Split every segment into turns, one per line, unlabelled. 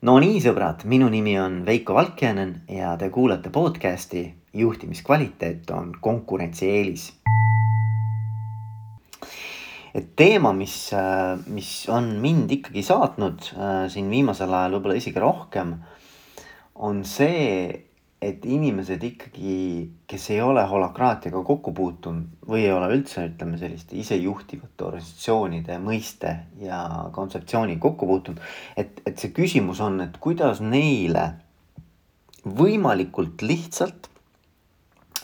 no nii, sõbrad, minu nimi on Veiko Valkjanen ja te kuulate podcasti Juhtimiskvaliteet on konkurentsieelis. et teema, mis, mis on mind ikkagi saatnud äh, siin viimasel ajal võib-olla isegi rohkem, on see, et inimesed ikkagi, kes ei ole holakraatiaga kokku puutunud või ei ole üldse, ütleme selliste isejuhtivate organisatsioonide mõiste ja kontseptsiooni kokku puutunud. et, et see küsimus on, et kuidas neile võimalikult lihtsalt,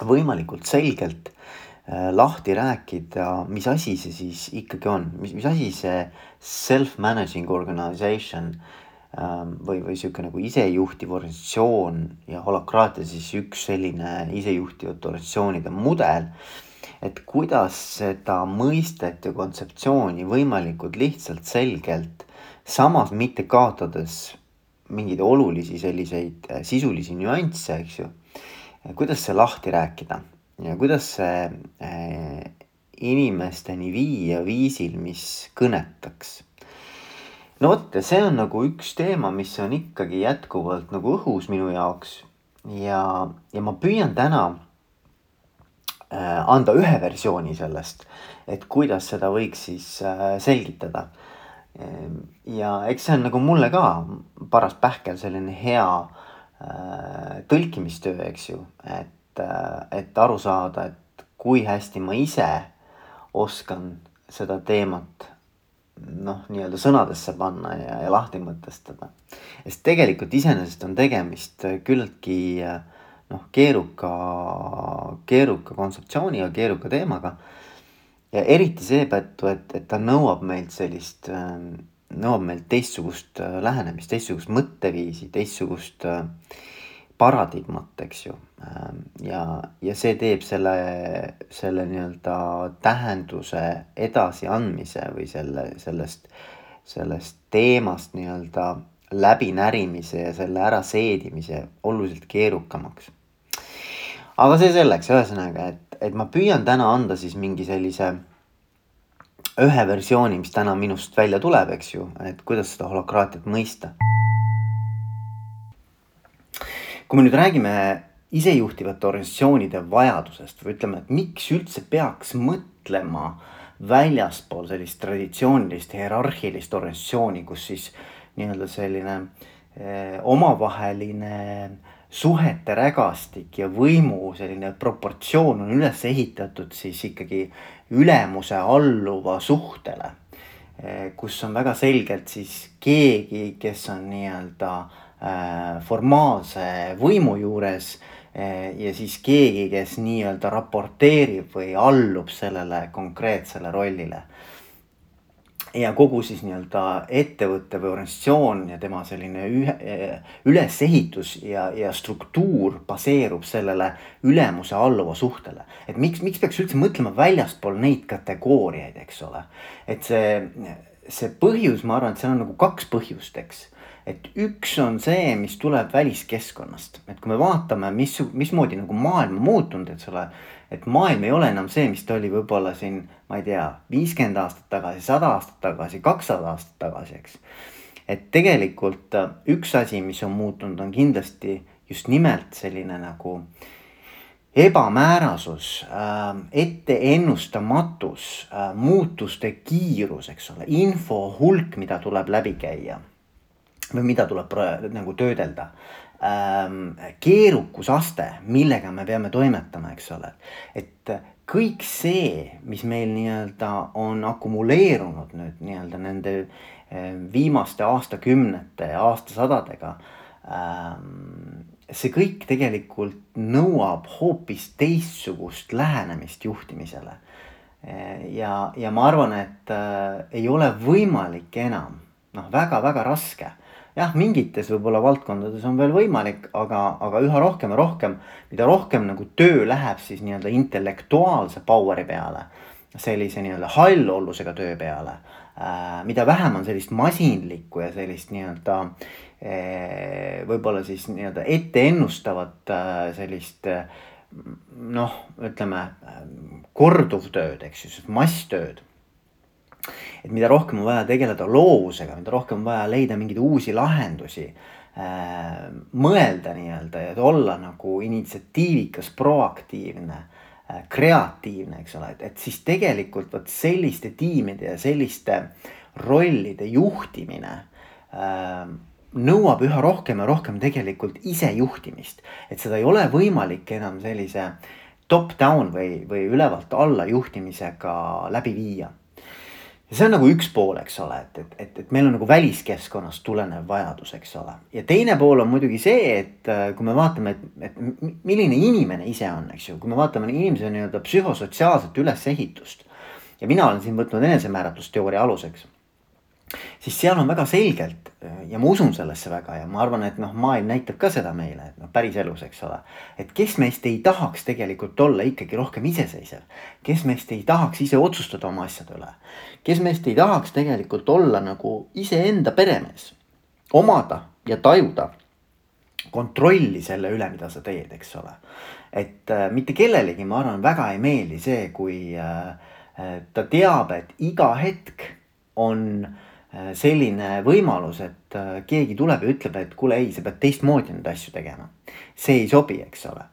võimalikult selgelt äh, lahti rääkida, mis asi see siis ikkagi on, mis, mis asi see self-managing organization Ähm, või, või sihuke nagu isejuhtiv organisatsioon ja holakraatia siis üks selline isejuhtivate organisatsioonide mudel. et kuidas seda mõistet ja kontseptsiooni võimalikult lihtsalt, selgelt, samas mitte kaotades mingeid olulisi selliseid äh, sisulisi nüansse, eks ju. kuidas see lahti rääkida ja kuidas see äh, inimesteni viia viisil, mis kõnetaks no vot ja see on nagu üks teema, mis on ikkagi jätkuvalt nagu õhus minu jaoks ja, ja ma püüan täna äh, anda ühe versiooni sellest, et kuidas seda võiks siis äh, selgitada. ja eks see on nagu mulle ka paras pähkel selline hea äh, tõlkimistöö, eks ju, et, et aru saada, et kui hästi ma ise oskan seda teemat noh, nii-öelda sõnadesse panna ja, ja lahti mõtestada. sest tegelikult iseenesest on tegemist küllaltki noh, keeruka, keeruka kontseptsiooniga, keeruka teemaga. ja eriti seetõttu, et, et ta nõuab meilt sellist, nõuab meilt teistsugust lähenemist, teistsugust mõtteviisi, teistsugust äh, paradigmat, eks ju. Ähm, ja, ja see teeb selle, selle nii-öelda tähenduse edasiandmise või selle, sellest, sellest teemast nii-öelda läbinärimise ja selle äraseedimise oluliselt keerukamaks. aga see selleks, ühesõnaga, et, et ma püüan täna anda siis mingi sellise ühe versiooni, mis täna minust välja tuleb, eks ju, et kuidas seda holokraatiat mõista kui me nüüd räägime isejuhtivate organisatsioonide vajadusest või ütleme, et miks üldse peaks mõtlema väljaspool sellist traditsioonilist hierarhilist organisatsiooni, kus siis nii-öelda selline eh, omavaheline suhete rägastik ja võimu selline proportsioon on üles ehitatud siis ikkagi ülemuse alluva suhtele eh,. kus on väga selgelt siis keegi, kes on nii-öelda formaalse võimu juures äh, ja siis keegi, kes nii-öelda raporteerib või allub sellele konkreetsele rollile. ja kogu siis nii-öelda ettevõte või organisatsioon ja tema selline ühe, äh, ülesehitus ja, ja struktuur baseerub sellele ülemuse alluva suhtele. et miks, miks peaks üldse mõtlema väljaspool neid kategooriaid, eks ole. et see, see põhjus, ma arvan, et seal on nagu kaks põhjust, eks et üks on see, mis tuleb väliskeskkonnast, et kui me vaatame, mis, mismoodi nagu maailm on muutunud, eks ole. et maailm ei ole enam see, mis ta oli võib-olla siin, ma ei tea, viiskümmend aastat tagasi, sada aastat tagasi, kakssada aastat tagasi, eks. et tegelikult äh, üks asi, mis on muutunud, on kindlasti just nimelt selline nagu ebamäärasus äh,, etteennustamatus äh,, muutuste kiirus, eks ole, info hulk, mida tuleb läbi käia või mida tuleb nagu töödelda ähm,. keerukusaste, millega me peame toimetama, eks ole, et kõik see, mis meil nii-öelda on akumuleerunud nüüd nii-öelda nende ehm, viimaste aastakümnete aastasadadega ähm,. See kõik tegelikult nõuab hoopis teistsugust lähenemist juhtimisele. ja, ja ma arvan, et äh, ei ole võimalik enam, noh, väga-väga raske jah, mingites võib-olla valdkondades on veel võimalik, aga, aga üha rohkem ja rohkem, mida rohkem nagu töö läheb siis nii-öelda intellektuaalse power'i peale, sellise nii-öelda hallollusega töö peale äh,. mida vähem on sellist masinlikku ja sellist nii-öelda võib-olla siis nii-öelda etteennustavat äh, sellist äh, noh, ütleme korduvtööd, eks ju, masstööd et mida rohkem on vaja tegeleda loovusega, mida rohkem on vaja leida mingeid uusi lahendusi äh,. mõelda nii-öelda ja olla nagu initsiatiivikas, proaktiivne äh,, kreatiivne, eks ole, et, et siis tegelikult vot selliste tiimide ja selliste rollide juhtimine äh, nõuab üha rohkem ja rohkem tegelikult isejuhtimist. et seda ei ole võimalik enam sellise top-down või, või ülevalt alla juhtimisega läbi viia ja see on nagu üks pool, eks ole, et, et, et, et meil on nagu väliskeskkonnast tulenev vajadus, eks ole. ja teine pool on muidugi see, et äh, kui me vaatame, et, et milline inimene ise on, eks ju, kui me vaatame inimese nii-öelda psühhosotsiaalset ülesehitust. ja mina olen siin võtnud enesemääratlusteooria aluseks siis seal on väga selgelt ja ma usun sellesse väga ja ma arvan, et noh, maailm näitab ka seda meile, et noh, päriselus, eks ole. et kes meist ei tahaks tegelikult olla ikkagi rohkem iseseisev, kes meist ei tahaks ise otsustada oma asjade üle, kes meist ei tahaks tegelikult olla nagu iseenda peremees, omada ja tajuda kontrolli selle üle, mida sa teed, eks ole. et äh, mitte kellelegi, ma arvan, väga ei meeldi see, kui äh, äh ta teab, et iga hetk on äh, Äh, selline võimalus, et äh, keegi tuleb ja ütleb, et kuule, ei, sa pead teistmoodi neid asju tegema. see ei sobi, eks ole.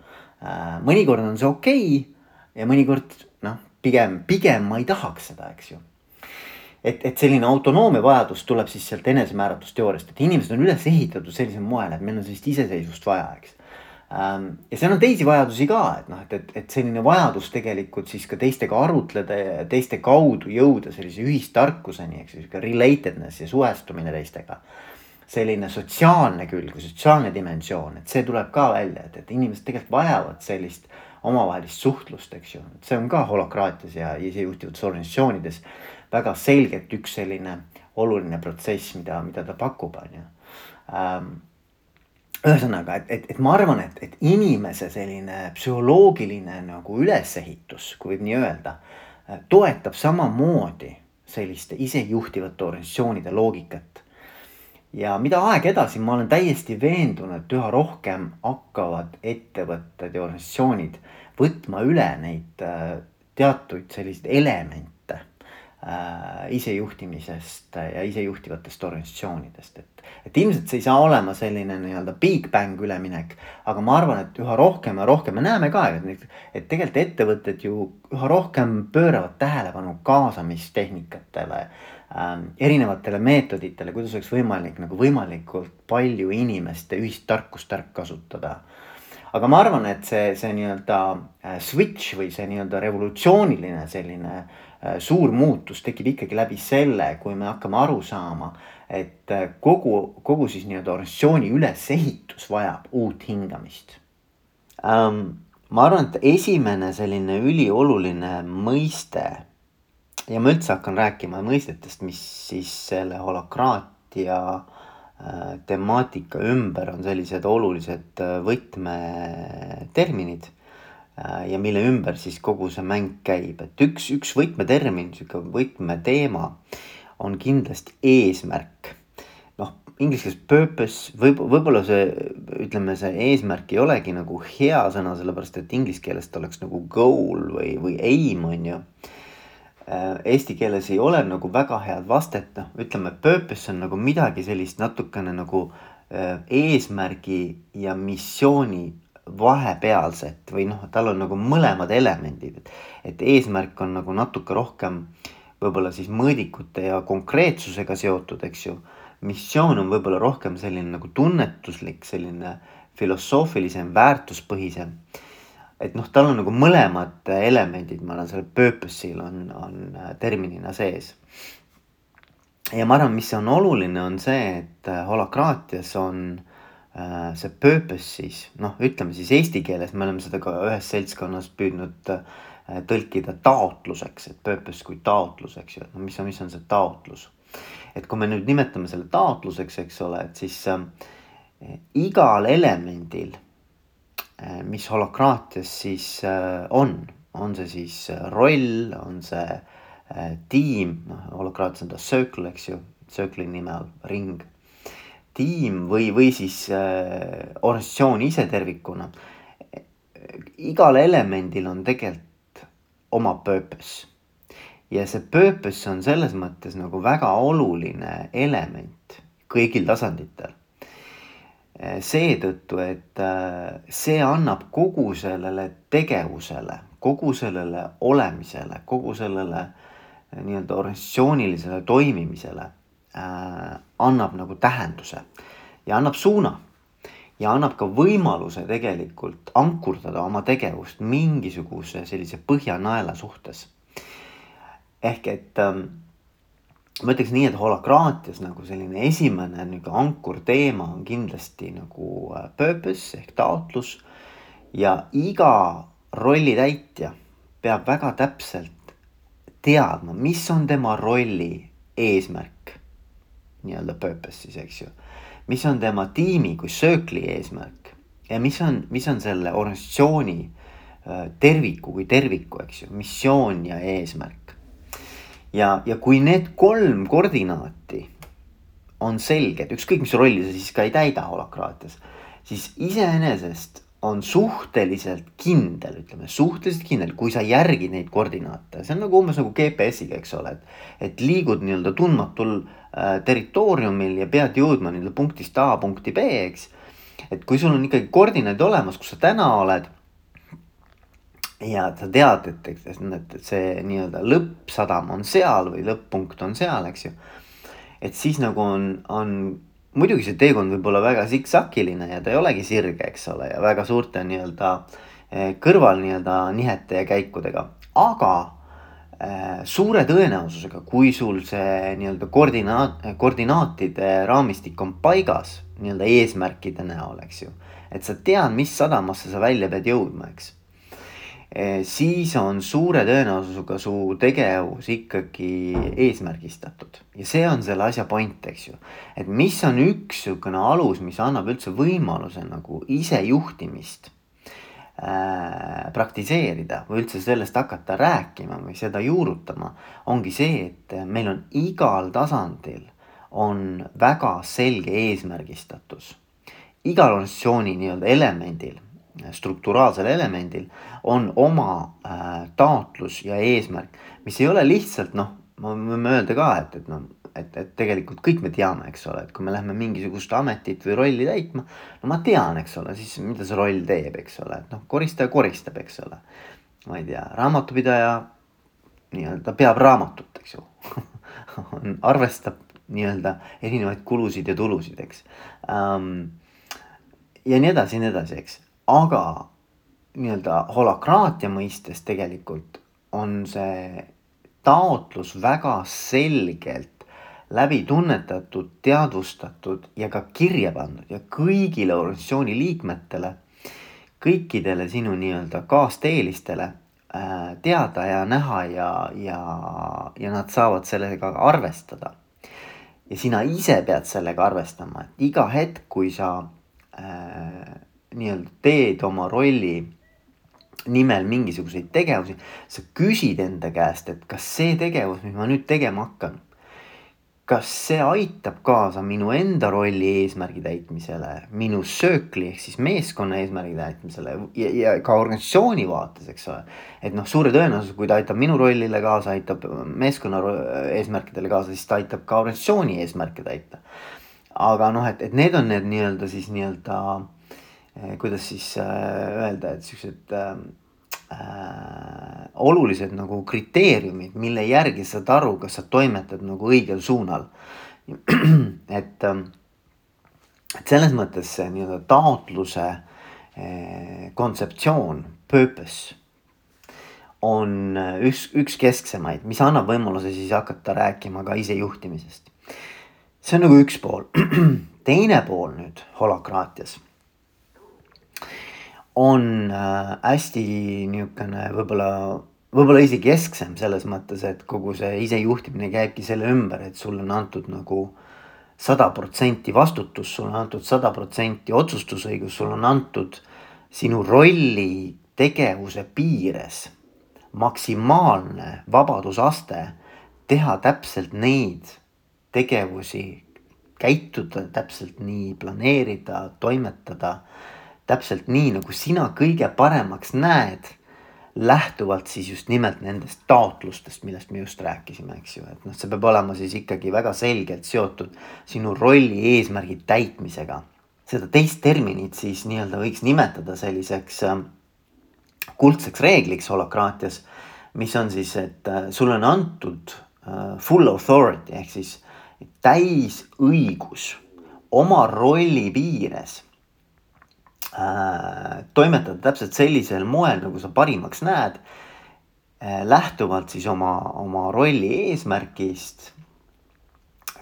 Äh, mõnikord on see okei okay ja mõnikord noh, pigem, pigem ma ei tahaks seda, eks ju. et, et selline autonoomia vajadus tuleb siis sealt enesemääratlusteooriast, et inimesed on üles ehitatud sellisel moel, et meil on sellist iseseisvust vaja, eks ja seal on teisi vajadusi ka, et noh, et, et, et selline vajadus tegelikult siis ka teistega arutleda ja teiste kaudu jõuda sellise ühistarkuseni, eks ju, sihuke relatedness ja suhestumine teistega. selline sotsiaalne külg või sotsiaalne dimensioon, et see tuleb ka välja, et, et inimesed tegelikult vajavad sellist omavahelist suhtlust, eks ju, see on ka holokraatias ja isejuhtivates organisatsioonides väga selgelt üks selline oluline protsess, mida, mida ta pakub, on ju ähm, ühesõnaga, et, et, et ma arvan, et, et inimese selline psühholoogiline nagu ülesehitus, kui võib nii öelda, toetab samamoodi selliste isejuhtivate organisatsioonide loogikat. ja mida aeg edasi, ma olen täiesti veendunud, et üha rohkem hakkavad ettevõtted ja organisatsioonid võtma üle neid äh, teatuid selliseid elemente äh, isejuhtimisest ja isejuhtivatest organisatsioonidest, et. et ilmselt see ei saa olema selline nii-öelda big bang üleminek, aga ma arvan, et üha rohkem ja rohkem me näeme ka, et, et tegelikult ettevõtted ju üha rohkem pööravad tähelepanu kaasamistehnikatele ähm,. erinevatele meetoditele, kuidas oleks võimalik nagu võimalikult palju inimeste ühist tarkust ära kasutada aga ma arvan, et see, see nii-öelda äh, switch või see nii-öelda revolutsiooniline selline Äh, suur muutus tekib ikkagi läbi selle, kui me hakkame aru saama, et äh, kogu, kogu siis nii-öelda organisatsiooni ülesehitus vajab uut hingamist um,. ma arvan, et esimene selline ülioluline mõiste ja ma üldse hakkan rääkima mõistetest, mis siis selle holokraatia äh, temaatika ümber on sellised olulised võtmeterminid Äh, ja mille ümber siis kogu see mäng käib, et üks, üks võtmetermin, sihuke võtmeteema on kindlasti eesmärk. noh, inglise keeles purpose, võib, võib-olla see, ütleme, see eesmärk ei olegi nagu hea sõna, sellepärast et inglise keeles ta oleks nagu goal või, või aim on ju. Äh, eesti keeles ei ole nagu väga head vastet, noh, ütleme purpose on nagu midagi sellist natukene nagu äh, eesmärgi ja missiooni vahepealset või noh, tal on nagu mõlemad elemendid, et, et eesmärk on nagu natuke rohkem võib-olla siis mõõdikute ja konkreetsusega seotud, eks ju. missioon on võib-olla rohkem selline nagu tunnetuslik, selline filosoofilisem, väärtuspõhisem. et noh, tal on nagu mõlemad elemendid, ma arvan, sellel purpose'il on, on terminina sees. ja ma arvan, mis on oluline, on see, et holakraatias on Äh, see purpose siis noh, ütleme siis eesti keeles me oleme seda ka ühes seltskonnas püüdnud äh, tõlkida taotluseks, et purpose kui taotlus, eks ju, et no mis on, mis on see taotlus. et kui me nüüd nimetame selle taotluseks, eks ole, et siis äh, igal elemendil äh,, mis holokraatias siis äh, on, on see siis roll, on see äh, tiim, noh holokraatias on ta circle, eks ju, circle'i nime all ring tiim või, või siis äh, organisatsioon ise tervikuna. igal elemendil on tegelikult oma purpose. ja see purpose on selles mõttes nagu väga oluline element kõigil tasanditel. seetõttu, et äh, see annab kogu sellele tegevusele, kogu sellele olemisele, kogu sellele äh, nii-öelda organisatsioonilisele toimimisele äh, annab nagu tähenduse ja annab suuna ja annab ka võimaluse tegelikult ankurdada oma tegevust mingisuguse sellise põhjanaela suhtes ehk et ähm, ma ütleks nii, et holakraatias nagu selline esimene nagu ankurteema on kindlasti nagu äh, purpose ehk taotlus. ja iga rolli täitja peab väga täpselt teadma, mis on tema rolli eesmärk. Nii-öelda purpose siis, eks ju. mis on tema tiimi kui circle'i eesmärk ja mis on, mis on selle organisatsiooni äh, terviku kui terviku, eks ju, missioon ja eesmärk ja, ja kui need kolm koordinaati on selged, ükskõik mis rolli sa siis ka ei täida holakraatias, siis iseenesest on suhteliselt kindel, ütleme suhteliselt kindel, kui sa järgid neid koordinaate, see on nagu umbes nagu GPS-iga, eks ole, et. et liigud nii-öelda tundmatul äh, territooriumil ja pead jõudma nii-öelda punktist A punkti B, eks. et kui sul on ikkagi koordinaadid olemas, kus sa täna oled ja sa tead, et, et, et, see nii-öelda lõppsadam on seal või lõpp-punkt on seal, eks ju. et siis nagu on, on muidugi see teekond võib olla väga siksakiline ja ta ei olegi sirge, eks ole, ja väga suurte nii-öelda eh, kõrval nii-öelda nihete ja käikudega, aga äh, suure tõenäosusega, kui sul see nii-öelda koordinaat, koordinaatide raamistik on paigas nii-öelda eesmärkide näol, eks ju. et sa tead, mis sadamasse sa välja pead jõudma, eks Eh, siis on suure tõenäosusega su tegevus ikkagi eesmärgistatud ja see on selle asja point, eks ju. et mis on üks sihukene alus, mis annab üldse võimaluse nagu isejuhtimist äh, praktiseerida või üldse sellest hakata rääkima või seda juurutama, ongi see, et meil on igal tasandil on väga selge eesmärgistatus. igal organisatsiooni nii-öelda elemendil strukturaalsel elemendil on oma äh, taotlus ja eesmärk, mis ei ole lihtsalt noh, me võime öelda ka, et, et noh, et, et tegelikult kõik me teame, eks ole, et kui me lähme mingisugust ametit või rolli täitma. no ma tean, eks ole, siis mida see roll teeb, eks ole, et noh, koristaja koristab, eks ole. ma ei tea, raamatupidaja nii-öelda peab raamatut, eks ju arvestab nii-öelda erinevaid kulusid ja tulusid, eks um,. ja nii edasi ja nii edasi, eks aga nii-öelda holakraatia mõistes tegelikult on see taotlus väga selgelt läbi tunnetatud, teadvustatud ja ka kirja pandud ja kõigile organisatsiooni liikmetele, kõikidele sinu nii-öelda kaasteelistele äh, teada ja näha ja, ja, ja nad saavad sellega arvestada. ja sina ise pead sellega arvestama, et iga hetk, kui sa äh, nii-öelda teed oma rolli nimel mingisuguseid tegevusi, sa küsid enda käest, et kas see tegevus, mis ma nüüd tegema hakkan, kas see aitab kaasa minu enda rolli eesmärgi täitmisele, minu söökli ehk siis meeskonna eesmärgi täitmisele ja, ja ka organisatsiooni vaates, eks ole. et noh, suure tõenäosusega, kui ta aitab minu rollile kaasa, aitab meeskonna eesmärkidele kaasa, siis ta aitab ka organisatsiooni eesmärke täita. aga noh, et, et need on need nii-öelda siis nii-öelda Eh, kuidas siis äh, öelda, et siuksed äh, olulised nagu kriteeriumid, mille järgi saad aru, kas sa toimetad nagu õigel suunal. et, ähm, et selles mõttes see nii-öelda taotluse äh, kontseptsioon, purpose on äh, üks, üks kesksemaid, mis annab võimaluse siis hakata rääkima ka isejuhtimisest. see on nagu üks pool. teine pool nüüd holakraatias on äh, hästi niisugune võib-olla, võib-olla isegi kesksem selles mõttes, et kogu see isejuhtimine käibki selle ümber, et sulle on antud nagu sada protsenti vastutus, sulle on antud sada protsenti otsustusõigus, sulle on antud sinu rolli tegevuse piires maksimaalne vabadusaste teha täpselt neid tegevusi, käituda täpselt nii, planeerida, toimetada täpselt nii, nagu sina kõige paremaks näed lähtuvalt siis just nimelt nendest taotlustest, millest me just rääkisime, eks ju, et noh, see peab olema siis ikkagi väga selgelt seotud sinu rolli eesmärgi täitmisega. seda teist terminit siis nii-öelda võiks nimetada selliseks äh, kuldseks reegliks holokraatias, mis on siis, et äh, sulle on antud äh, full authority ehk siis täisõigus oma rolli piires toimetada täpselt sellisel moel, nagu sa parimaks näed äh,. lähtuvalt siis oma, oma rolli eesmärgist.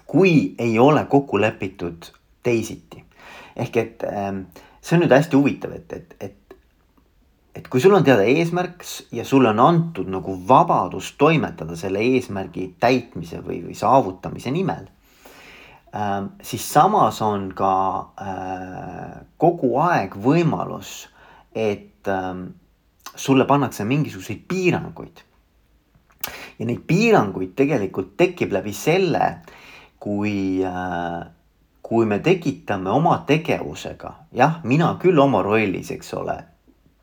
kui ei ole kokku lepitud teisiti. ehk et äh, see on nüüd hästi huvitav, et, et, et, et kui sul on teada eesmärk ja sulle on antud nagu vabadus toimetada selle eesmärgi täitmise või, või saavutamise nimel Ähm, siis samas on ka äh, kogu aeg võimalus, et ähm, sulle pannakse mingisuguseid piiranguid. ja neid piiranguid tegelikult tekib läbi selle, kui, äh, kui me tekitame oma tegevusega, jah, mina küll oma rollis, eks ole,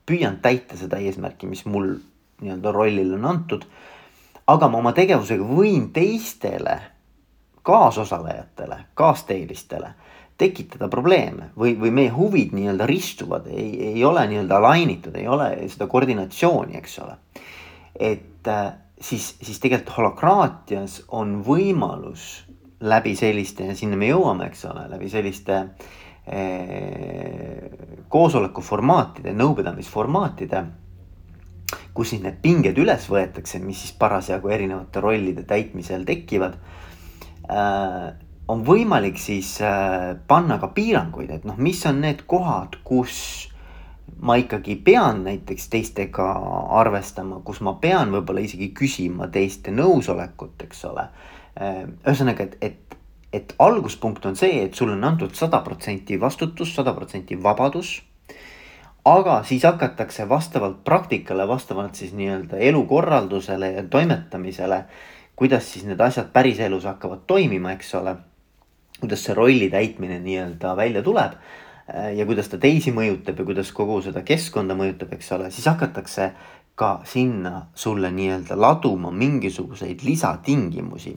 püüan täita seda eesmärki, mis mul nii-öelda rollile on antud. aga ma oma tegevusega võin teistele kaasosalejatele, kaasteelistele tekitada probleeme või, või meie huvid nii-öelda ristuvad, ei, ei ole nii-öelda align itud, ei ole seda koordinatsiooni, eks ole. et äh, siis, siis tegelikult holokraatias on võimalus läbi selliste ja sinna me jõuame, eks ole, läbi selliste eh, koosoleku formaatide, nõupidamisformaatide kus siis need pinged üles võetakse, mis siis parasjagu erinevate rollide täitmisel tekivad Äh, on võimalik siis äh, panna ka piiranguid, et noh, mis on need kohad, kus ma ikkagi pean näiteks teistega arvestama, kus ma pean võib-olla isegi küsima teiste nõusolekut, eks ole. Äh, ühesõnaga, et, et, et alguspunkt on see, et sulle on antud sada protsenti vastutus, sada protsenti vabadus. aga siis hakatakse vastavalt praktikale, vastavalt siis nii-öelda elukorraldusele ja toimetamisele kuidas siis need asjad päriselus hakkavad toimima, eks ole. kuidas see rolli täitmine nii-öelda välja tuleb äh, ja kuidas ta teisi mõjutab ja kuidas kogu seda keskkonda mõjutab, eks ole, siis hakatakse ka sinna sulle nii-öelda laduma mingisuguseid lisatingimusi.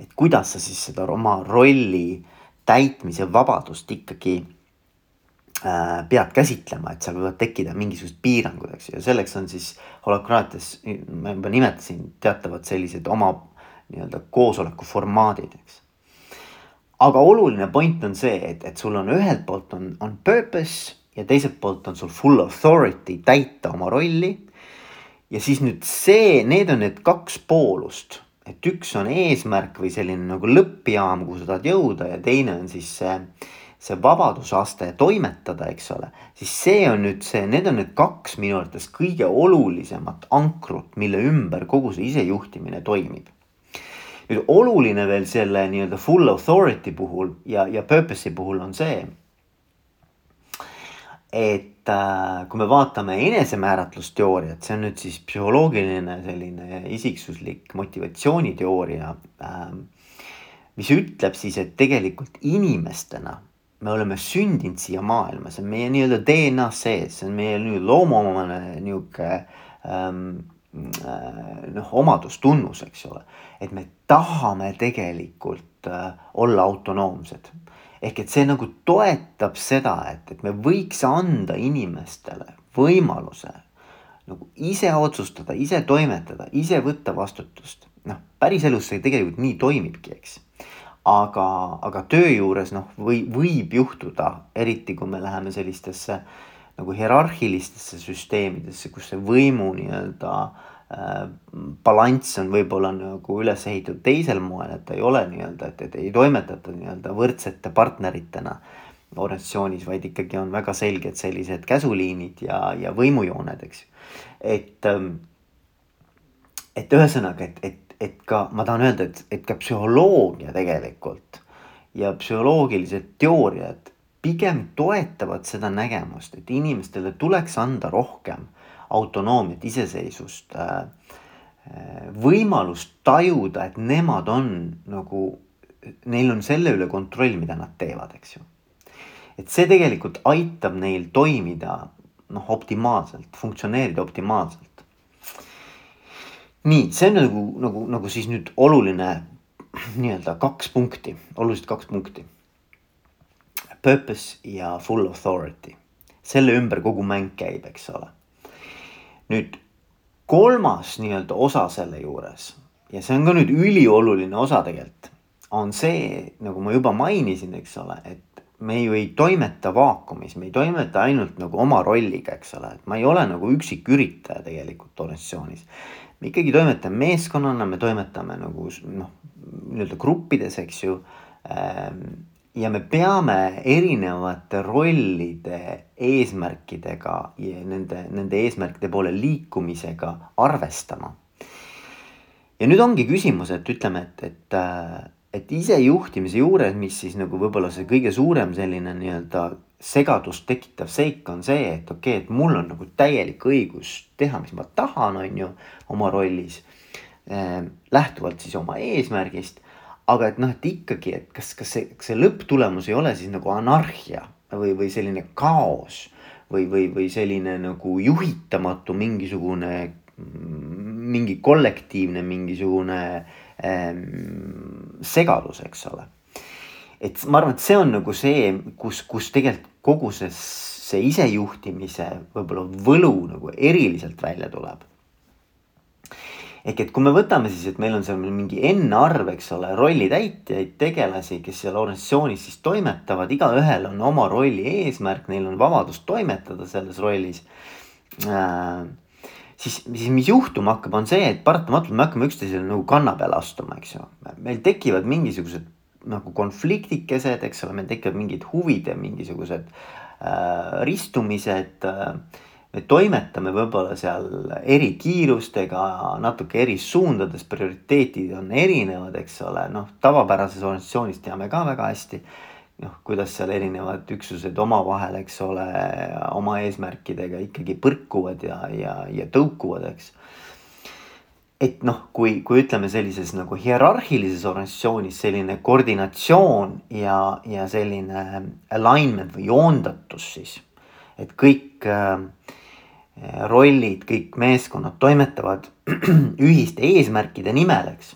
et kuidas sa siis seda oma rolli täitmise vabadust ikkagi pead käsitlema, et seal võivad tekkida mingisugused piirangud, eks ju, ja selleks on siis holokraatias, ma juba nimetasin, teatavad sellised oma nii-öelda koosoleku formaadid, eks. aga oluline point on see, et, et sul on ühelt poolt on, on purpose ja teiselt poolt on sul full authority täita oma rolli. ja siis nüüd see, need on need kaks poolust, et üks on eesmärk või selline nagu lõppjaam, kuhu sa tahad jõuda ja teine on siis see see vabadusaste toimetada, eks ole, siis see on nüüd see, need on need kaks minu arvates kõige olulisemat ankrut, mille ümber kogu see isejuhtimine toimib. nüüd oluline veel selle nii-öelda full authority puhul ja, ja purpose'i puhul on see, et äh, kui me vaatame enesemääratlusteooriat, see on nüüd siis psühholoogiline selline isiksuslik motivatsiooniteooria äh,, mis ütleb siis, et tegelikult inimestena me oleme sündinud siia maailma, see on meie nii-öelda DNA sees, see on meie nii loomuomane nihuke ähm, äh, noh, omadustunnus, eks ole. et me tahame tegelikult äh, olla autonoomsed. ehk et see nagu toetab seda, et, et me võiks anda inimestele võimaluse nagu ise otsustada, ise toimetada, ise võtta vastutust. noh, päriselus see tegelikult nii toimibki, eks aga, aga töö juures noh, või võib juhtuda, eriti kui me läheme sellistesse nagu hierarhilistesse süsteemidesse, kus see võimu nii-öelda äh, balanss on võib-olla nagu üles ehitatud teisel moel, et ta ei ole nii-öelda, et, et ei toimetata nii-öelda võrdsete partneritena organisatsioonis, vaid ikkagi on väga selged sellised käsuliinid ja, ja võimujooned, eks ju. et, ähm, et ühesõnaga, et, et et ka ma tahan öelda, et, et ka psühholoogia tegelikult ja psühholoogilised teooriad pigem toetavad seda nägemust, et inimestele tuleks anda rohkem autonoomiat, iseseisvust äh,, äh võimalust tajuda, et nemad on nagu, neil on selle üle kontroll, mida nad teevad, eks ju. et see tegelikult aitab neil toimida noh, optimaalselt, funktsioneerida optimaalselt. Nii, see on nagu, nagu, nagu siis nüüd oluline nii-öelda kaks punkti, oluliselt kaks punkti. Purpose ja full authority, selle ümber kogu mäng käib, eks ole. nüüd kolmas nii-öelda osa selle juures ja see on ka nüüd ülioluline osa tegelikult, on see, nagu ma juba mainisin, eks ole, et me ju ei toimeta vaakumis, me ei toimeta ainult nagu oma rolliga, eks ole, et ma ei ole nagu üksiküritaja tegelikult organisatsioonis. Me ikkagi toimetame meeskonnana, me toimetame nagu noh, nii-öelda gruppides, eks ju. Ehm, ja me peame erinevate rollide eesmärkidega ja nende, nende eesmärkide poole liikumisega arvestama. ja nüüd ongi küsimus, et ütleme, et, et et isejuhtimise juures, mis siis nagu võib-olla see kõige suurem selline nii-öelda segadust tekitav seik on see, et okei okay,, et mul on nagu täielik õigus teha, mis ma tahan, on ju, oma rollis äh,. lähtuvalt siis oma eesmärgist. aga et noh, et ikkagi, et kas, kas see, kas see lõpptulemus ei ole siis nagu anarhia või, või selline kaos või, või, või selline nagu juhitamatu mingisugune, mingi kollektiivne mingisugune ähm, segadus, eks ole. Et ma arvan, et see on nagu see, kus, kus tegelikult kogu see, see isejuhtimise võib-olla võlu nagu eriliselt välja tuleb. ehk et kui me võtame siis, et meil on seal mingi N-arv, eks ole, rollitäitjaid, tegelasi, kes seal organisatsioonis siis toimetavad, igaühel on oma rolli eesmärk, neil on vabadus toimetada selles rollis äh, siis, siis mis juhtuma hakkab, on see, et paratamatult me hakkame üksteisele nagu kanna peale astuma, eks ju. meil tekivad mingisugused nagu konfliktikesed, eks ole, meil tekivad mingid huvid ja mingisugused äh, ristumised äh, me toimetame võib-olla seal eri kiirustega, natuke eri suundades, prioriteetid on erinevad, eks ole, noh, tavapärases organisatsioonis teame ka väga hästi noh, kuidas seal erinevad üksused omavahel, eks ole, oma eesmärkidega ikkagi põrkuvad ja, ja, ja tõukuvad, eks. Et noh, kui, kui ütleme sellises nagu hierarhilises organisatsioonis selline koordinatsioon ja, ja selline alignment või joondatus siis, et kõik äh, rollid, kõik meeskonnad toimetavad ühiste eesmärkide nimel, eks.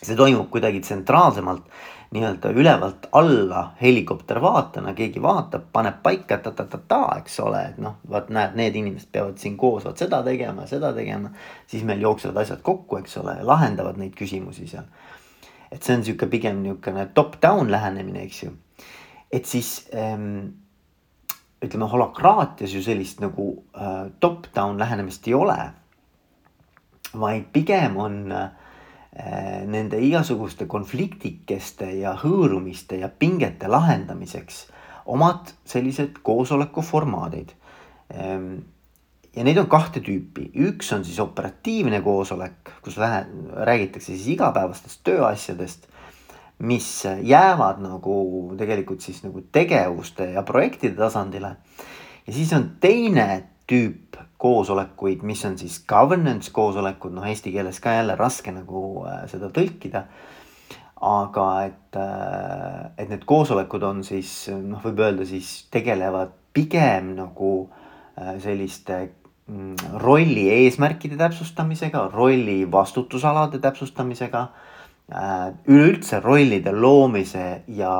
see toimub kuidagi tsentraalsemalt nii-öelda ülevalt alla helikoptervaatena, keegi vaatab, paneb paika ta-ta-ta-ta, eks ole, et noh, vaat näed, need inimesed peavad siin koos vot seda tegema, seda tegema. siis meil jooksevad asjad kokku, eks ole, lahendavad neid küsimusi seal. et see on sihuke pigem niisugune top-down lähenemine, eks ju. et siis ähm, ütleme holokraatias ju sellist nagu äh, top-down lähenemist ei ole. vaid pigem on Äh, nende igasuguste konfliktikeste ja hõõrumiste ja pingete lahendamiseks omad sellised koosolekuformaadid. Ähm, ja neid on kahte tüüpi, üks on siis operatiivne koosolek, kus vähe räägitakse siis igapäevastest tööasjadest, mis jäävad nagu tegelikult siis nagu tegevuste ja projektide tasandile. ja siis on teine tüüp koosolekuid, mis on siis governance koosolekud, noh eesti keeles ka jälle raske nagu äh, seda tõlkida. aga et, äh, et need koosolekud on siis noh, võib öelda siis tegelevad pigem nagu äh, selliste mm, rolli eesmärkide täpsustamisega, rolli vastutusalade täpsustamisega üleüldse rollide loomise ja,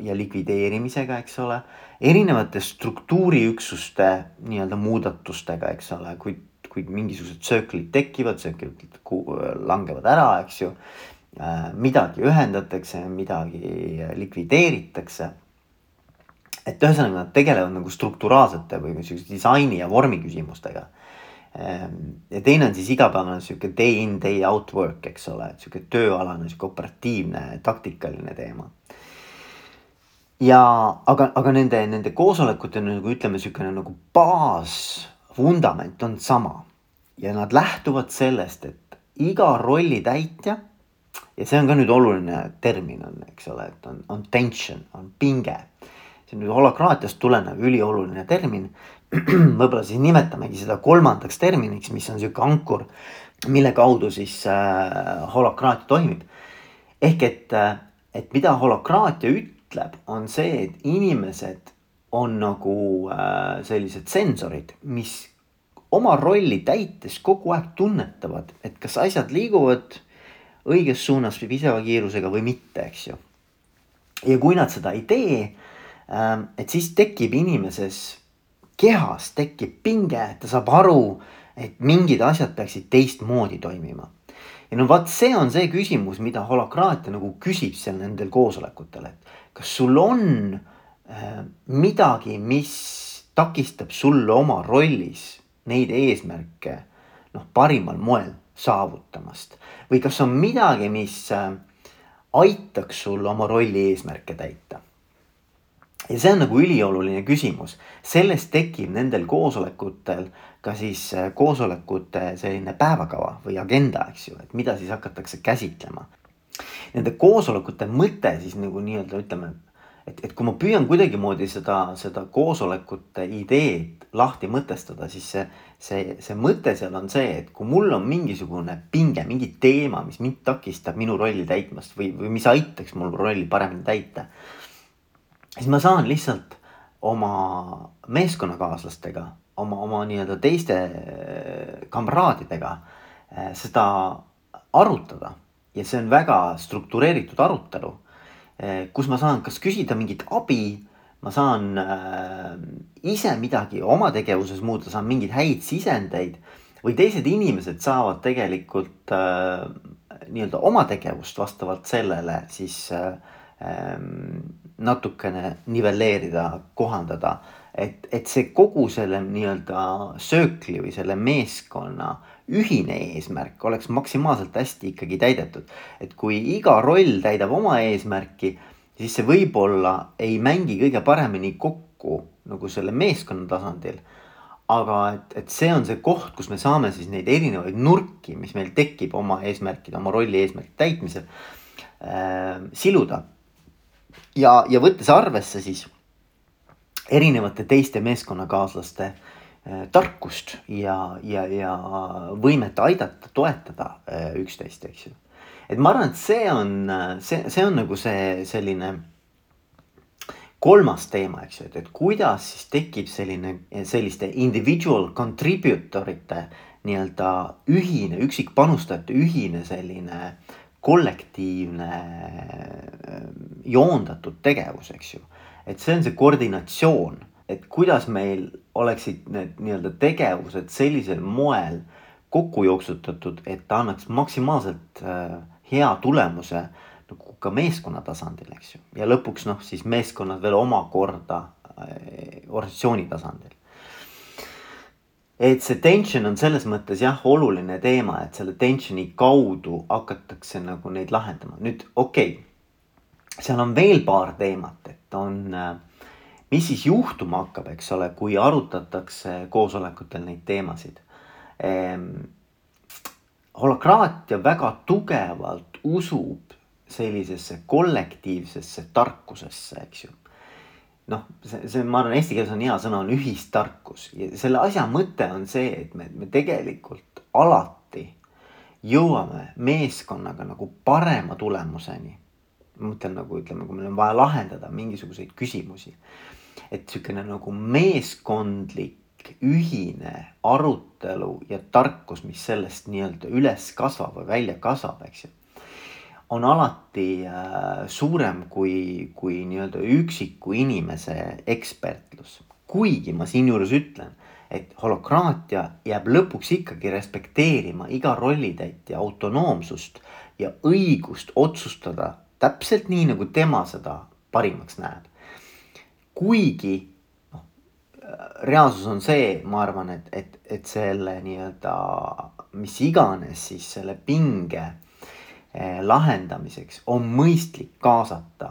ja likvideerimisega, eks ole erinevate struktuuriüksuste nii-öelda muudatustega, eks ole, kui, kui mingisugused tsööklid tekivad, tsööklid langevad ära, eks ju. Äh, midagi ühendatakse, midagi likvideeritakse. et ühesõnaga nad tegelevad nagu strukturaalsete või sihukese disaini ja vormi küsimustega. Ähm, ja teine on siis igapäevane sihuke day in, day out work, eks ole, sihuke tööalane, sihuke operatiivne, taktikaline teema ja aga, aga nende, nende koosolekute nagu ütleme, niisugune nagu baasvundament on sama. ja nad lähtuvad sellest, et iga rolli täitja ja see on ka nüüd oluline termin on, eks ole, et on, on tension, on pinge. see on nüüd holakraatiast tulenev ülioluline termin. võib-olla siis nimetamegi seda kolmandaks terminiks, mis on sihuke ankur, mille kaudu siis äh, holakraatia toimib. ehk et äh,, et mida holakraatia ütleb on see, et inimesed on nagu äh, sellised sensorid, mis oma rolli täites kogu aeg tunnetavad, et kas asjad liiguvad õiges suunas või piseva kiirusega või mitte, eks ju. ja kui nad seda ei tee, ähm, et siis tekib inimeses kehas tekib pinge, ta saab aru, et mingid asjad peaksid teistmoodi toimima. ja no vot, see on see küsimus, mida holokraatia nagu küsib seal nendel koosolekutel, et kas sul on äh, midagi, mis takistab sul oma rollis neid eesmärke noh, parimal moel saavutamast või kas on midagi, mis äh, aitaks sul oma rolli eesmärke täita ja see on nagu ülioluline küsimus, sellest tekib nendel koosolekutel ka siis äh, koosolekute selline päevakava või agenda, eks ju, et mida siis hakatakse käsitlema. Nende koosolekute mõte siis nagu nii-öelda ütleme, et, et kui ma püüan kuidagimoodi seda, seda koosolekute ideed lahti mõtestada, siis see, see, see mõte seal on see, et kui mul on mingisugune pinge, mingi teema, mis mind takistab minu rolli täitmast või, või mis aitaks mul rolli paremini täita siis ma saan lihtsalt oma meeskonnakaaslastega, oma, oma nii-öelda teiste äh, kamraadidega äh, seda arutada. Ja see on väga struktureeritud arutelu, äh, kus ma saan kas küsida mingit abi, ma saan ise midagi oma tegevuses muuta, saan mingeid häid sisendeid või teised inimesed saavad tegelikult nii-öelda oma tegevust vastavalt sellele siis äh, Ehm, natukene nivelleerida, kohandada. et, et see kogu selle nii-öelda söökli või selle meeskonna ühine eesmärk oleks maksimaalselt hästi ikkagi täidetud. et kui iga roll täidab oma eesmärki, siis see võib-olla ei mängi kõige paremini kokku nagu selle meeskonna tasandil aga et, et see on see koht, kus me saame siis neid erinevaid nurki, mis meil tekib oma eesmärkide, oma rolli eesmärkide täitmisel äh,, siluda ja, ja võttes arvesse siis erinevate teiste meeskonnakaaslaste äh, tarkust ja, ja, ja võimet aidata, toetada äh, üksteist, eks ju. et ma arvan, et see on, see, see on nagu see selline kolmas teema, eks ju, et, et kuidas siis tekib selline, selliste individual contributor ite nii-öelda ühine, üksikpanustajate ühine selline kollektiivne joondatud tegevus, eks ju. et see on see koordinatsioon, et kuidas meil oleksid need nii-öelda tegevused sellisel moel kokku jooksutatud, et ta annaks maksimaalselt äh, hea tulemuse nagu ka meeskonna tasandil, eks ju. ja lõpuks noh, siis meeskonnad veel omakorda äh, organisatsiooni tasandil et see tension on selles mõttes jah, oluline teema, et selle tension'i kaudu hakatakse nagu neid lahendama. nüüd okei okay., seal on veel paar teemat, et on, äh, mis siis juhtuma hakkab, eks ole, kui arutatakse koosolekutel neid teemasid ehm,. holokraatia väga tugevalt usub sellisesse kollektiivsesse tarkusesse, eks ju noh, see, see, ma arvan, eesti keeles on hea sõna, on ühistarkus ja selle asja mõte on see, et me, me tegelikult alati jõuame meeskonnaga nagu parema tulemuseni. ma mõtlen nagu ütleme, kui meil on vaja lahendada mingisuguseid küsimusi. et sihukene nagu meeskondlik ühine arutelu ja tarkus, mis sellest nii-öelda üles kasvab või välja kasvab, eks ju on alati äh, suurem kui, kui nii-öelda üksiku inimese ekspertlus. kuigi ma siinjuures ütlen, et holokraatia jääb lõpuks ikkagi respekteerima iga rollitäitja autonoomsust ja õigust otsustada täpselt nii, nagu tema seda parimaks näeb. kuigi noh, reaalsus on see, ma arvan, et, et, et selle nii-öelda mis iganes siis selle pinge lahendamiseks on mõistlik kaasata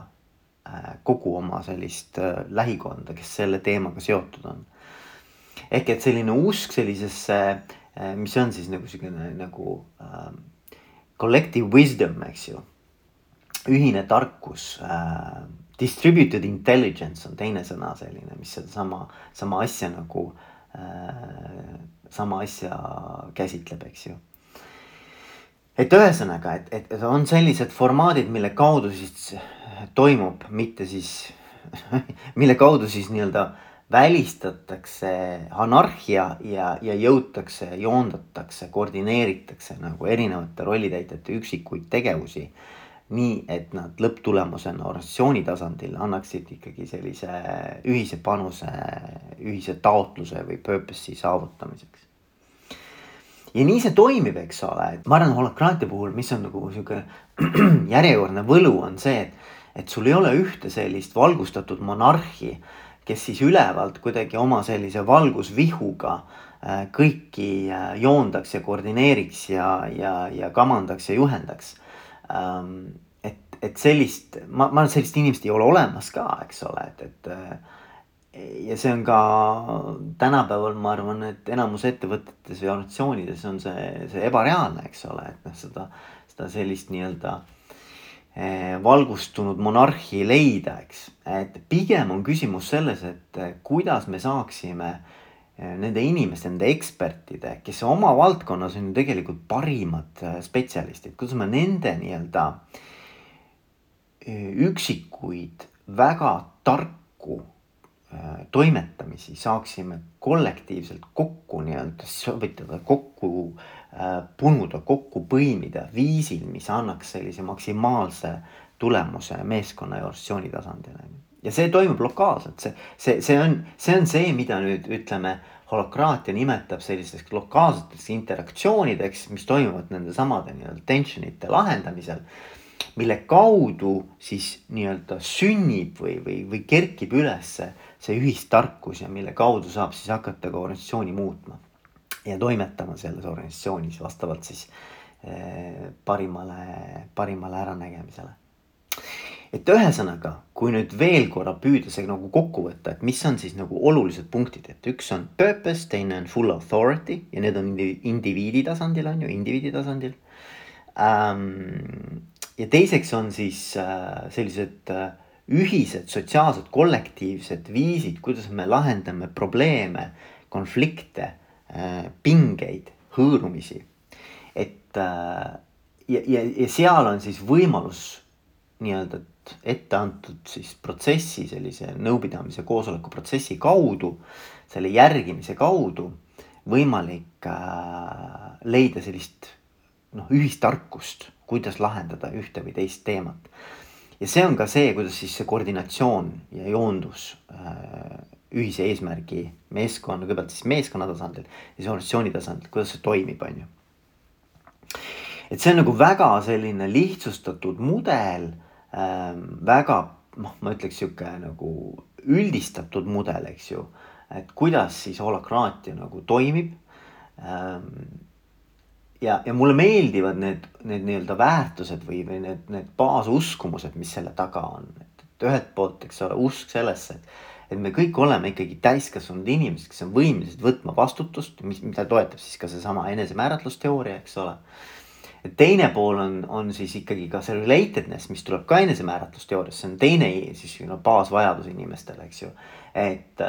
eh, kogu oma sellist eh, lähikonda, kes selle teemaga seotud on. ehk et selline usk sellisesse, mis on siis nagu siukene nagu äh, collective wisdom, eks ju. ühine tarkus äh,, distributed intelligence on teine sõna selline, mis sedasama, sama asja nagu äh,, sama asja käsitleb, eks ju et ühesõnaga, et, et, on sellised formaadid, mille kaudu siis toimub mitte siis mille kaudu siis nii-öelda välistatakse anarhia ja, ja jõutakse, joondatakse, koordineeritakse nagu erinevate rollitäitjate üksikuid tegevusi. nii et nad lõpptulemusena organisatsiooni tasandil annaksid ikkagi sellise ühise panuse, ühise taotluse või purpose'i saavutamiseks ja nii see toimib, eks ole, et ma arvan, holokraatia puhul, mis on nagu sihuke järjekordne võlu, on see, et, et sul ei ole ühte sellist valgustatud monarhi, kes siis ülevalt kuidagi oma sellise valgusvihuga äh, kõiki äh, joondaks ja koordineeriks ja, ja, ja kamandaks ja juhendaks ähm,. et, et sellist, ma, ma arvan, et sellist inimest ei ole olemas ka, eks ole, et, et äh, ja see on ka tänapäeval, ma arvan, et enamus ettevõtetes või organisatsioonides on see, see ebareaalne, eks ole, et noh, seda, seda sellist nii-öelda eh, valgustunud monarhi leida, eks. et pigem on küsimus selles, et eh, kuidas me saaksime eh, nende inimeste, nende ekspertide, kes oma valdkonnas on ju tegelikult parimad spetsialistid, kuidas me nende nii-öelda üksikuid väga tarku toimetamisi saaksime kollektiivselt kokku nii-öelda sobitada, kokku äh, punuda, kokku põimida viisil, mis annaks sellise maksimaalse tulemuse meeskonna ja organisatsiooni tasandil. ja see toimub lokaalselt, see, see, see on, see on see, mida nüüd ütleme, holokraatia nimetab sellisteks lokaalseteks interaktsioonideks, mis toimuvad nende samade nii-öelda tensionite lahendamisel mille kaudu siis nii-öelda sünnib või, või, või kerkib ülesse see ühistarkus ja mille kaudu saab siis hakata ka organisatsiooni muutma. ja toimetama selles organisatsioonis vastavalt siis eh, parimale, parimale äranägemisele. et ühesõnaga, kui nüüd veel korra püüda see nagu kokku võtta, et mis on siis nagu olulised punktid, et üks on purpose, teine on full authority ja need on indiviidi tasandil on ju, indiviidi tasandil ja teiseks on siis äh, sellised äh, ühised sotsiaalsed kollektiivsed viisid, kuidas me lahendame probleeme, konflikte, äh, pingeid, hõõrumisi. et ja, ja, ja seal on siis võimalus nii-öelda ette antud siis protsessi, sellise nõupidamise koosoleku protsessi kaudu, selle järgimise kaudu võimalik äh, leida sellist noh, ühistarkust kuidas lahendada ühte või teist teemat. Ja see on ka see, kuidas siis see koordinatsioon ja joondus äh, ühise eesmärgi meeskonna, kõigepealt siis meeskonna tasandil ja siis organisatsiooni tasandil, kuidas see toimib, on ju. et see on nagu väga selline lihtsustatud mudel ähm,, väga noh, ma ütleks sihuke nagu üldistatud mudel, eks ju. et kuidas siis holakraatia nagu toimib ähm, ja, ja mulle meeldivad need, need nii-öelda väärtused või, või need, need baasuskumused, mis selle taga on. et ühelt poolt, eks ole, usk sellesse, et, et me kõik oleme ikkagi täiskasvanud inimesed, kes on võimelised võtma vastutust, mis, mida toetab siis ka seesama enesemääratlusteooria, eks ole. teine pool on, on siis ikkagi ka see relatedness, mis tuleb ka enesemääratlusteooriast, see on teine siis no, baasvajadus inimestele, eks ju et,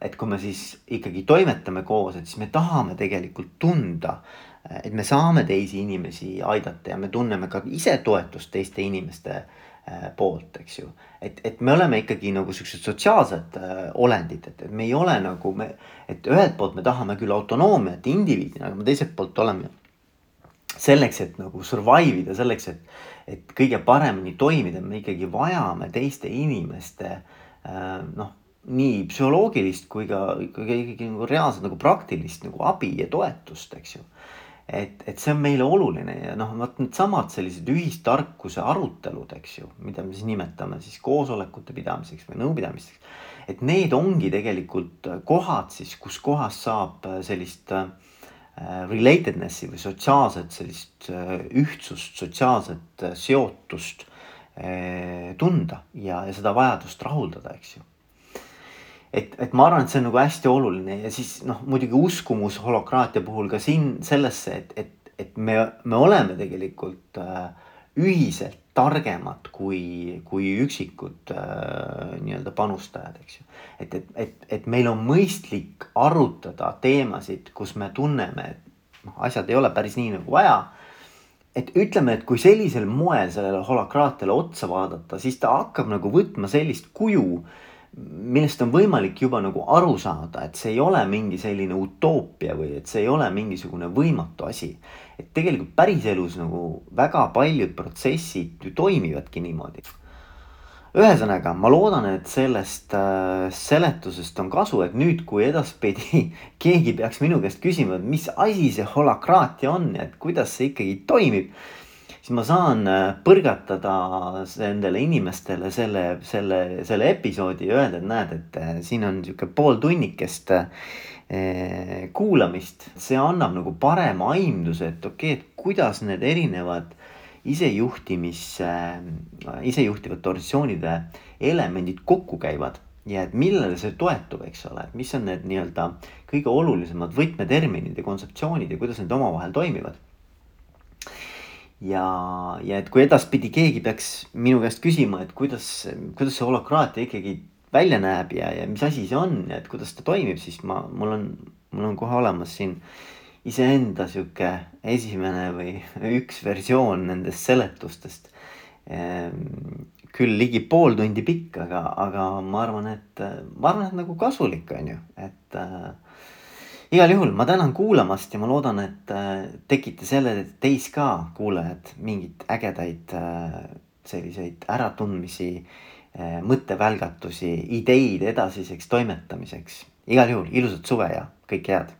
et kui me siis ikkagi toimetame koos, et siis me tahame tegelikult tunda äh, et me saame teisi inimesi aidata ja me tunneme ka ise toetust teiste inimeste äh, poolt, eks ju. et, et me oleme ikkagi nagu siuksed sotsiaalsed äh, olendid, et, et me ei ole nagu me, et ühelt poolt me tahame küll autonoomiat indiviidina, aga me teiselt poolt oleme selleks, et nagu survive ida, selleks, et, et kõige paremini toimida, me ikkagi vajame teiste inimeste äh, noh nii psühholoogilist kui ka ikkagi, nagu reaalselt nagu praktilist nagu abi ja toetust, eks ju et, et see on meile oluline ja noh, vot needsamad sellised ühistarkuse arutelud, eks ju, mida me siis nimetame siis koosolekute pidamiseks või nõupidamisteks. et need ongi tegelikult kohad siis, kus kohas saab sellist äh, relatedness'i või sotsiaalset sellist äh, ühtsust, sotsiaalset äh, seotust tunda ja, ja seda vajadust rahuldada, eks ju et, et ma arvan, et see on nagu hästi oluline ja siis noh, muidugi uskumus holokraatia puhul ka siin sellesse, et, et, et me, me oleme tegelikult äh, ühiselt targemad kui, kui üksikud äh, nii-öelda panustajad, eks ju. et, et, et, et meil on mõistlik arutada teemasid, kus me tunneme, et noh, asjad ei ole päris nii nagu vaja. et ütleme, et kui sellisel moel sellele holakraatiale otsa vaadata, siis ta hakkab nagu võtma sellist kuju, millest on võimalik juba nagu aru saada, et see ei ole mingi selline utoopia või et see ei ole mingisugune võimatu asi. et tegelikult päriselus nagu väga paljud protsessid ju toimivadki niimoodi ühesõnaga, ma loodan, et sellest äh, seletusest on kasu, et nüüd, kui edaspidi keegi peaks minu käest küsima, et mis asi see holakraatia on ja et kuidas see ikkagi toimib. Siis ma saan äh, põrgatada nendele inimestele selle, selle, selle episoodi ja öelda, et näed, et äh, siin on sihuke pool tunnikest äh, kuulamist. see annab nagu parema aimduse, et okei okay,, et kuidas need erinevad isejuhtimis, isejuhtivate organisatsioonide elemendid kokku käivad ja et millele see toetub, eks ole, et mis on need nii-öelda kõige olulisemad võtmeterminid ja kontseptsioonid ja kuidas need omavahel toimivad. Ja, ja et kui edaspidi keegi peaks minu käest küsima, et kuidas, kuidas see holokraatia ikkagi välja näeb ja, ja mis asi see on ja et kuidas ta toimib, siis ma, mul on, mul on kohe olemas siin iseenda sihuke esimene või üks versioon nendest seletustest. Ehm, küll ligi pool tundi pikk, aga, aga ma arvan, et ma arvan, et nagu kasulik on ju, et äh, igal juhul ma tänan kuulamast ja ma loodan, et äh, tegite selle teis ka, kuulajad, mingeid ägedaid äh, selliseid äratundmisi äh,, mõttevälgatusi, ideid edasiseks toimetamiseks. igal juhul ilusat suve ja kõike head